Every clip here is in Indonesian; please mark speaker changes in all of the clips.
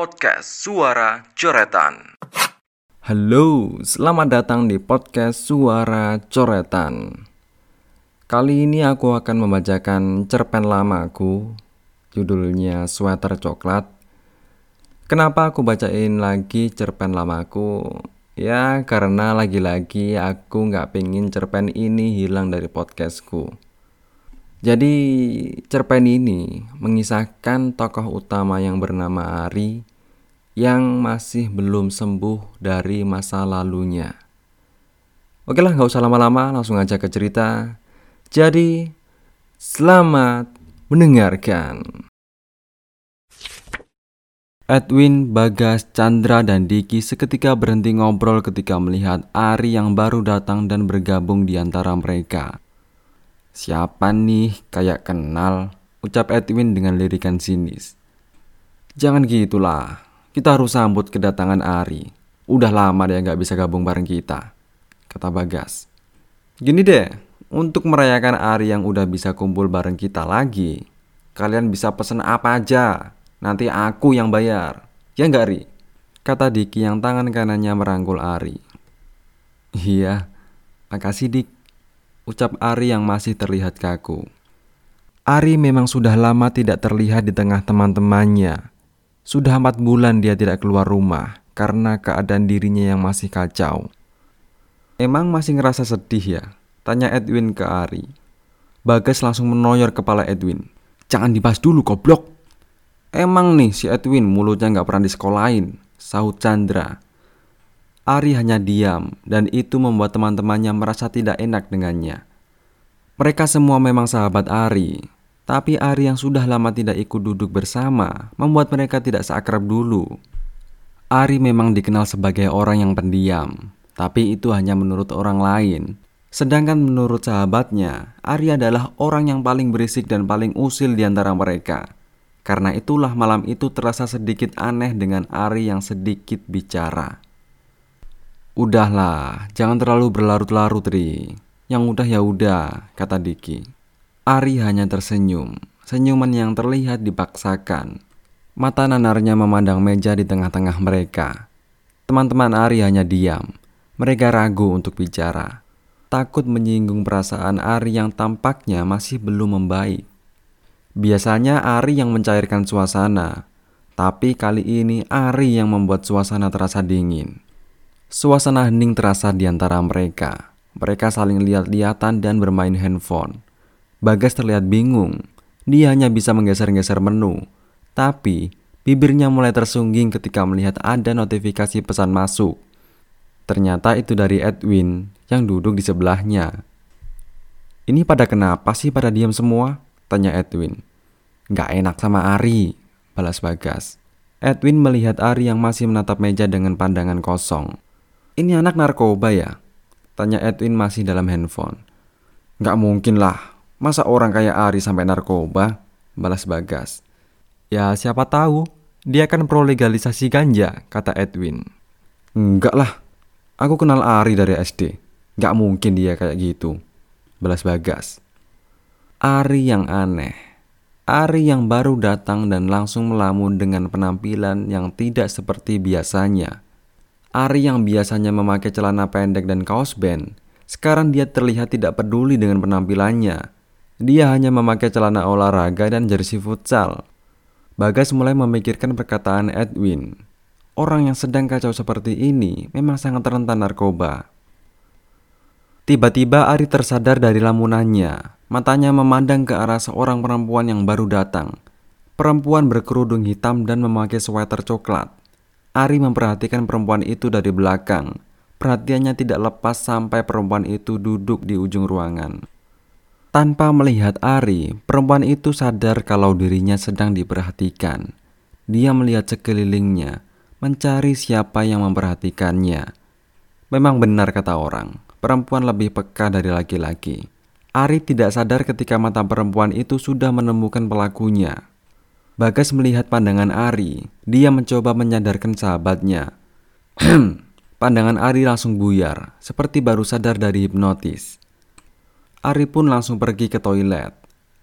Speaker 1: podcast Suara Coretan.
Speaker 2: Halo, selamat datang di podcast Suara Coretan. Kali ini aku akan membacakan cerpen lamaku, judulnya Sweater Coklat. Kenapa aku bacain lagi cerpen lamaku? Ya, karena lagi-lagi aku nggak pengen cerpen ini hilang dari podcastku. Jadi cerpen ini mengisahkan tokoh utama yang bernama Ari yang masih belum sembuh dari masa lalunya. Oke lah, nggak usah lama-lama, langsung aja ke cerita. Jadi, selamat mendengarkan. Edwin, Bagas, Chandra, dan Diki seketika berhenti ngobrol ketika melihat Ari yang baru datang dan bergabung di antara mereka. Siapa nih kayak kenal? Ucap Edwin dengan lirikan sinis. Jangan gitulah, kita harus sambut kedatangan Ari. Udah lama dia nggak bisa gabung bareng kita, kata Bagas. Gini deh, untuk merayakan Ari yang udah bisa kumpul bareng kita lagi, kalian bisa pesen apa aja. Nanti aku yang bayar. Ya nggak, Ri? Kata Diki yang tangan kanannya merangkul Ari. Iya, makasih Dik ucap Ari yang masih terlihat kaku. Ari memang sudah lama tidak terlihat di tengah teman-temannya. Sudah empat bulan dia tidak keluar rumah karena keadaan dirinya yang masih kacau. Emang masih ngerasa sedih ya? Tanya Edwin ke Ari. Bagas langsung menoyor kepala Edwin. Jangan dibahas dulu goblok. Emang nih si Edwin mulutnya nggak pernah disekolahin, sahut Chandra. Ari hanya diam, dan itu membuat teman-temannya merasa tidak enak dengannya. Mereka semua memang sahabat Ari, tapi Ari yang sudah lama tidak ikut duduk bersama membuat mereka tidak seakrab dulu. Ari memang dikenal sebagai orang yang pendiam, tapi itu hanya menurut orang lain. Sedangkan menurut sahabatnya, Ari adalah orang yang paling berisik dan paling usil di antara mereka. Karena itulah malam itu terasa sedikit aneh dengan Ari yang sedikit bicara. Udahlah, jangan terlalu berlarut-larut, Ri. Yang udah ya udah, kata Diki. Ari hanya tersenyum, senyuman yang terlihat dipaksakan. Mata nanarnya memandang meja di tengah-tengah mereka. Teman-teman Ari hanya diam. Mereka ragu untuk bicara. Takut menyinggung perasaan Ari yang tampaknya masih belum membaik. Biasanya Ari yang mencairkan suasana, tapi kali ini Ari yang membuat suasana terasa dingin. Suasana hening terasa di antara mereka. Mereka saling lihat-lihatan dan bermain handphone. Bagas terlihat bingung. Dia hanya bisa menggeser-geser menu. Tapi, bibirnya mulai tersungging ketika melihat ada notifikasi pesan masuk. Ternyata itu dari Edwin yang duduk di sebelahnya. Ini pada kenapa sih pada diam semua? Tanya Edwin. Gak enak sama Ari, balas Bagas. Edwin melihat Ari yang masih menatap meja dengan pandangan kosong. Ini anak narkoba ya? Tanya Edwin masih dalam handphone. Gak mungkin lah. Masa orang kayak Ari sampai narkoba? Balas Bagas. Ya siapa tahu. Dia kan pro legalisasi ganja, kata Edwin. Enggak lah. Aku kenal Ari dari SD. Gak mungkin dia kayak gitu. Balas Bagas. Ari yang aneh. Ari yang baru datang dan langsung melamun dengan penampilan yang tidak seperti biasanya. Ari yang biasanya memakai celana pendek dan kaos band, sekarang dia terlihat tidak peduli dengan penampilannya. Dia hanya memakai celana olahraga dan jersey futsal. Bagas mulai memikirkan perkataan Edwin. Orang yang sedang kacau seperti ini memang sangat rentan narkoba. Tiba-tiba Ari tersadar dari lamunannya. Matanya memandang ke arah seorang perempuan yang baru datang. Perempuan berkerudung hitam dan memakai sweater coklat. Ari memperhatikan perempuan itu dari belakang. Perhatiannya tidak lepas sampai perempuan itu duduk di ujung ruangan. Tanpa melihat Ari, perempuan itu sadar kalau dirinya sedang diperhatikan. Dia melihat sekelilingnya, mencari siapa yang memperhatikannya. Memang benar kata orang, perempuan lebih peka dari laki-laki. Ari tidak sadar ketika mata perempuan itu sudah menemukan pelakunya. Bagas melihat pandangan Ari. Dia mencoba menyadarkan sahabatnya. pandangan Ari langsung buyar, seperti baru sadar dari hipnotis. Ari pun langsung pergi ke toilet.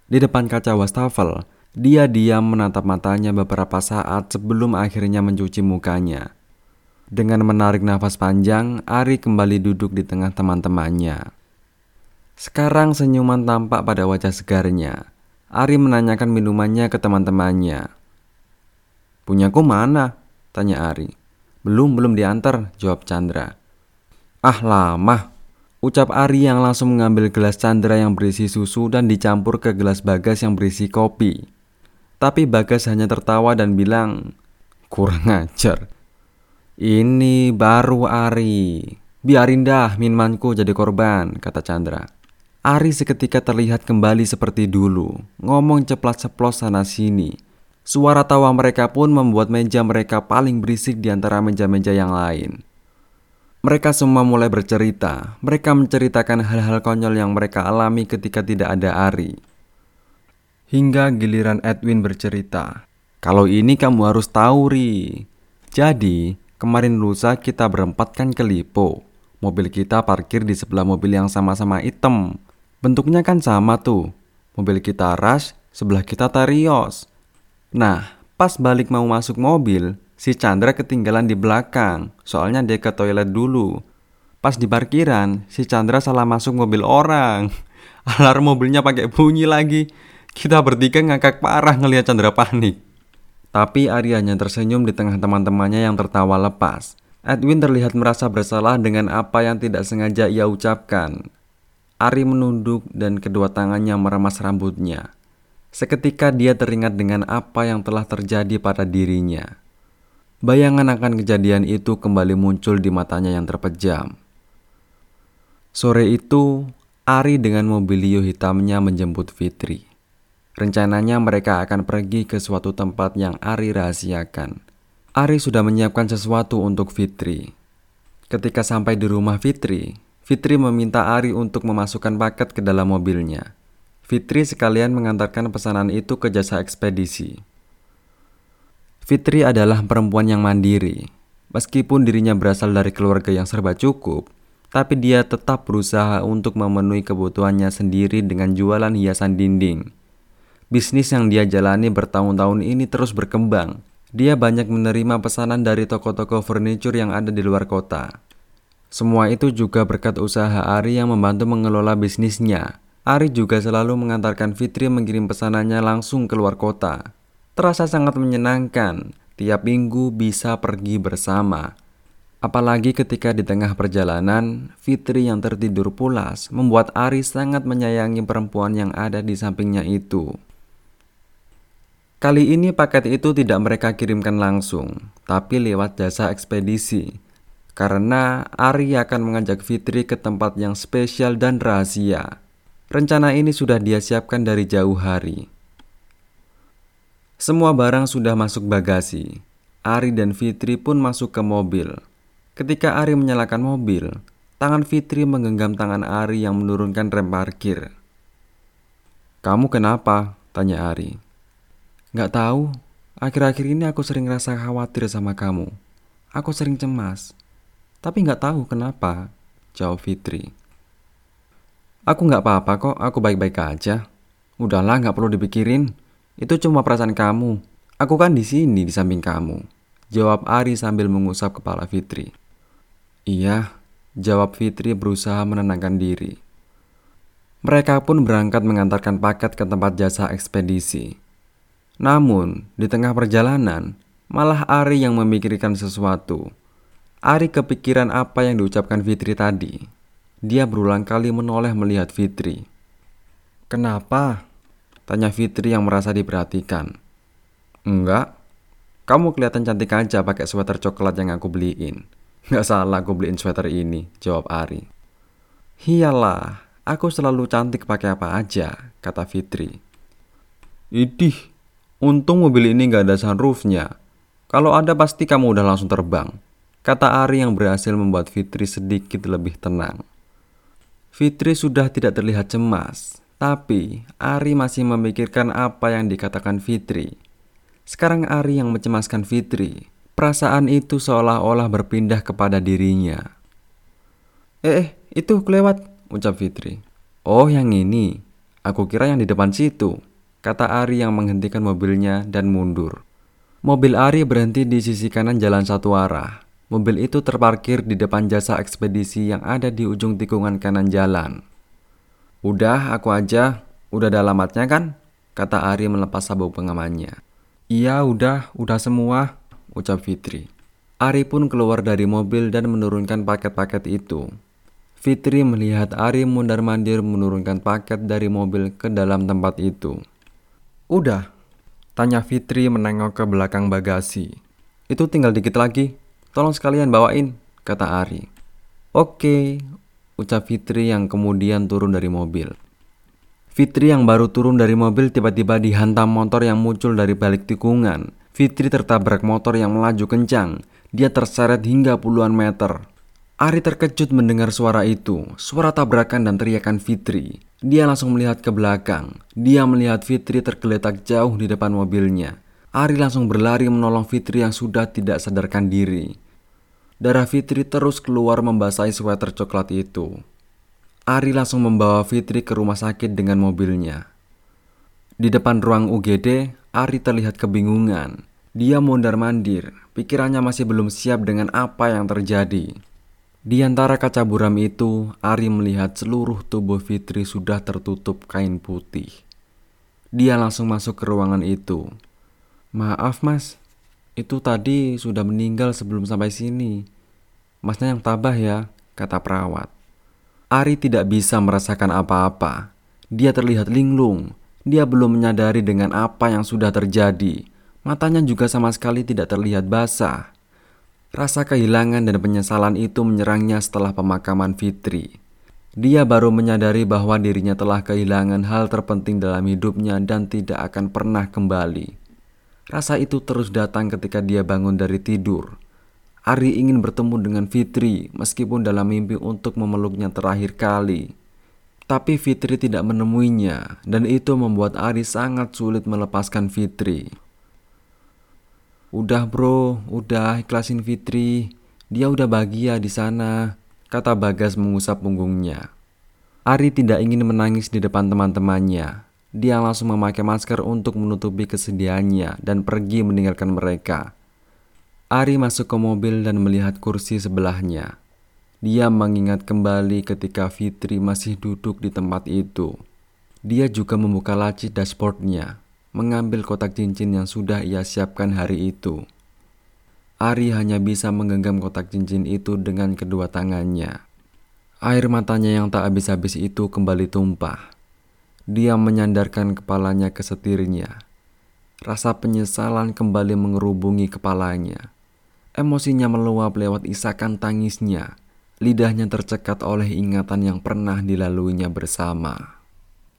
Speaker 2: Di depan kaca wastafel, Dia diam menatap matanya beberapa saat sebelum akhirnya mencuci mukanya. Dengan menarik nafas panjang, Ari kembali duduk di tengah teman-temannya. Sekarang senyuman tampak pada wajah segarnya. Ari menanyakan minumannya ke teman-temannya. Punyaku mana? Tanya Ari. Belum, belum diantar, jawab Chandra. Ah lama, ucap Ari yang langsung mengambil gelas Chandra yang berisi susu dan dicampur ke gelas Bagas yang berisi kopi. Tapi Bagas hanya tertawa dan bilang, kurang ajar. Ini baru Ari. Biarin dah minumanku jadi korban, kata Chandra. Ari seketika terlihat kembali seperti dulu, ngomong ceplas-ceplos sana-sini. Suara tawa mereka pun membuat meja mereka paling berisik di antara meja-meja yang lain. Mereka semua mulai bercerita. Mereka menceritakan hal-hal konyol yang mereka alami ketika tidak ada Ari. Hingga giliran Edwin bercerita, kalau ini kamu harus tahu Ri. Jadi, kemarin lusa kita berempat kan ke Lipo. Mobil kita parkir di sebelah mobil yang sama-sama hitam. Bentuknya kan sama tuh. Mobil kita Rush, sebelah kita Tarios. Nah, pas balik mau masuk mobil, si Chandra ketinggalan di belakang. Soalnya dia ke toilet dulu. Pas di parkiran, si Chandra salah masuk mobil orang. Alarm mobilnya pakai bunyi lagi. Kita bertiga ngakak parah ngelihat Chandra panik. Tapi Arya hanya tersenyum di tengah teman-temannya yang tertawa lepas. Edwin terlihat merasa bersalah dengan apa yang tidak sengaja ia ucapkan. Ari menunduk dan kedua tangannya meremas rambutnya. Seketika dia teringat dengan apa yang telah terjadi pada dirinya. Bayangan akan kejadian itu kembali muncul di matanya yang terpejam. Sore itu, Ari dengan mobilio hitamnya menjemput Fitri. Rencananya mereka akan pergi ke suatu tempat yang Ari rahasiakan. Ari sudah menyiapkan sesuatu untuk Fitri. Ketika sampai di rumah Fitri, Fitri meminta Ari untuk memasukkan paket ke dalam mobilnya. Fitri sekalian mengantarkan pesanan itu ke jasa ekspedisi. Fitri adalah perempuan yang mandiri. Meskipun dirinya berasal dari keluarga yang serba cukup, tapi dia tetap berusaha untuk memenuhi kebutuhannya sendiri dengan jualan hiasan dinding. Bisnis yang dia jalani bertahun-tahun ini terus berkembang. Dia banyak menerima pesanan dari toko-toko furniture yang ada di luar kota. Semua itu juga berkat usaha Ari yang membantu mengelola bisnisnya. Ari juga selalu mengantarkan Fitri mengirim pesanannya langsung ke luar kota. Terasa sangat menyenangkan, tiap minggu bisa pergi bersama. Apalagi ketika di tengah perjalanan, Fitri yang tertidur pulas membuat Ari sangat menyayangi perempuan yang ada di sampingnya itu. Kali ini paket itu tidak mereka kirimkan langsung, tapi lewat jasa ekspedisi. Karena Ari akan mengajak Fitri ke tempat yang spesial dan rahasia. Rencana ini sudah dia siapkan dari jauh hari. Semua barang sudah masuk bagasi. Ari dan Fitri pun masuk ke mobil. Ketika Ari menyalakan mobil, tangan Fitri menggenggam tangan Ari yang menurunkan rem parkir. "Kamu kenapa?" tanya Ari. Gak tahu, akhir-akhir ini aku sering rasa khawatir sama kamu. Aku sering cemas, tapi gak tahu kenapa, jawab Fitri. Aku gak apa-apa kok, aku baik-baik aja. Udahlah, gak perlu dipikirin. Itu cuma perasaan kamu. Aku kan di sini di samping kamu. Jawab Ari sambil mengusap kepala Fitri. Iya, jawab Fitri berusaha menenangkan diri. Mereka pun berangkat mengantarkan paket ke tempat jasa ekspedisi. Namun, di tengah perjalanan, malah Ari yang memikirkan sesuatu. Ari kepikiran apa yang diucapkan Fitri tadi. Dia berulang kali menoleh melihat Fitri. Kenapa? Tanya Fitri yang merasa diperhatikan. Enggak, kamu kelihatan cantik aja pakai sweater coklat yang aku beliin. Enggak salah aku beliin sweater ini, jawab Ari. Iyalah, aku selalu cantik pakai apa aja, kata Fitri. Idih, Untung mobil ini gak ada sunroofnya. Kalau ada pasti kamu udah langsung terbang. Kata Ari yang berhasil membuat Fitri sedikit lebih tenang. Fitri sudah tidak terlihat cemas, tapi Ari masih memikirkan apa yang dikatakan Fitri. Sekarang Ari yang mencemaskan Fitri. Perasaan itu seolah-olah berpindah kepada dirinya. Eh, eh, itu kelewat, ucap Fitri. Oh, yang ini. Aku kira yang di depan situ kata Ari yang menghentikan mobilnya dan mundur. Mobil Ari berhenti di sisi kanan jalan satu arah. Mobil itu terparkir di depan jasa ekspedisi yang ada di ujung tikungan kanan jalan. Udah, aku aja. Udah ada alamatnya kan? Kata Ari melepas sabuk pengamannya. Iya, udah, udah semua, ucap Fitri. Ari pun keluar dari mobil dan menurunkan paket-paket itu. Fitri melihat Ari mundar-mandir menurunkan paket dari mobil ke dalam tempat itu. Udah, tanya Fitri menengok ke belakang bagasi. Itu tinggal dikit lagi, Tolong sekalian bawain, kata Ari. Oke, ucap Fitri yang kemudian turun dari mobil. Fitri yang baru turun dari mobil tiba-tiba dihantam motor yang muncul dari balik tikungan. Fitri tertabrak motor yang melaju kencang. Dia terseret hingga puluhan meter. Ari terkejut mendengar suara itu, suara tabrakan dan teriakan Fitri. Dia langsung melihat ke belakang. Dia melihat Fitri tergeletak jauh di depan mobilnya. Ari langsung berlari menolong Fitri yang sudah tidak sadarkan diri. Darah Fitri terus keluar membasahi sweater coklat itu. Ari langsung membawa Fitri ke rumah sakit dengan mobilnya. Di depan ruang UGD, Ari terlihat kebingungan. Dia mondar-mandir, pikirannya masih belum siap dengan apa yang terjadi. Di antara kaca buram itu, Ari melihat seluruh tubuh Fitri sudah tertutup kain putih. Dia langsung masuk ke ruangan itu. Maaf mas, itu tadi sudah meninggal sebelum sampai sini. Masnya yang tabah ya, kata perawat. Ari tidak bisa merasakan apa-apa. Dia terlihat linglung. Dia belum menyadari dengan apa yang sudah terjadi. Matanya juga sama sekali tidak terlihat basah. Rasa kehilangan dan penyesalan itu menyerangnya setelah pemakaman Fitri. Dia baru menyadari bahwa dirinya telah kehilangan hal terpenting dalam hidupnya dan tidak akan pernah kembali. Rasa itu terus datang ketika dia bangun dari tidur. Ari ingin bertemu dengan Fitri meskipun dalam mimpi untuk memeluknya terakhir kali. Tapi Fitri tidak menemuinya dan itu membuat Ari sangat sulit melepaskan Fitri. Udah bro, udah ikhlasin Fitri. Dia udah bahagia di sana, kata Bagas mengusap punggungnya. Ari tidak ingin menangis di depan teman-temannya. Dia langsung memakai masker untuk menutupi kesedihannya dan pergi meninggalkan mereka. Ari masuk ke mobil dan melihat kursi sebelahnya. Dia mengingat kembali ketika Fitri masih duduk di tempat itu. Dia juga membuka laci dashboardnya, mengambil kotak cincin yang sudah ia siapkan hari itu. Ari hanya bisa menggenggam kotak cincin itu dengan kedua tangannya. Air matanya yang tak habis-habis itu kembali tumpah. Dia menyandarkan kepalanya ke setirnya. Rasa penyesalan kembali mengerubungi kepalanya. Emosinya meluap lewat isakan tangisnya. Lidahnya tercekat oleh ingatan yang pernah dilaluinya bersama.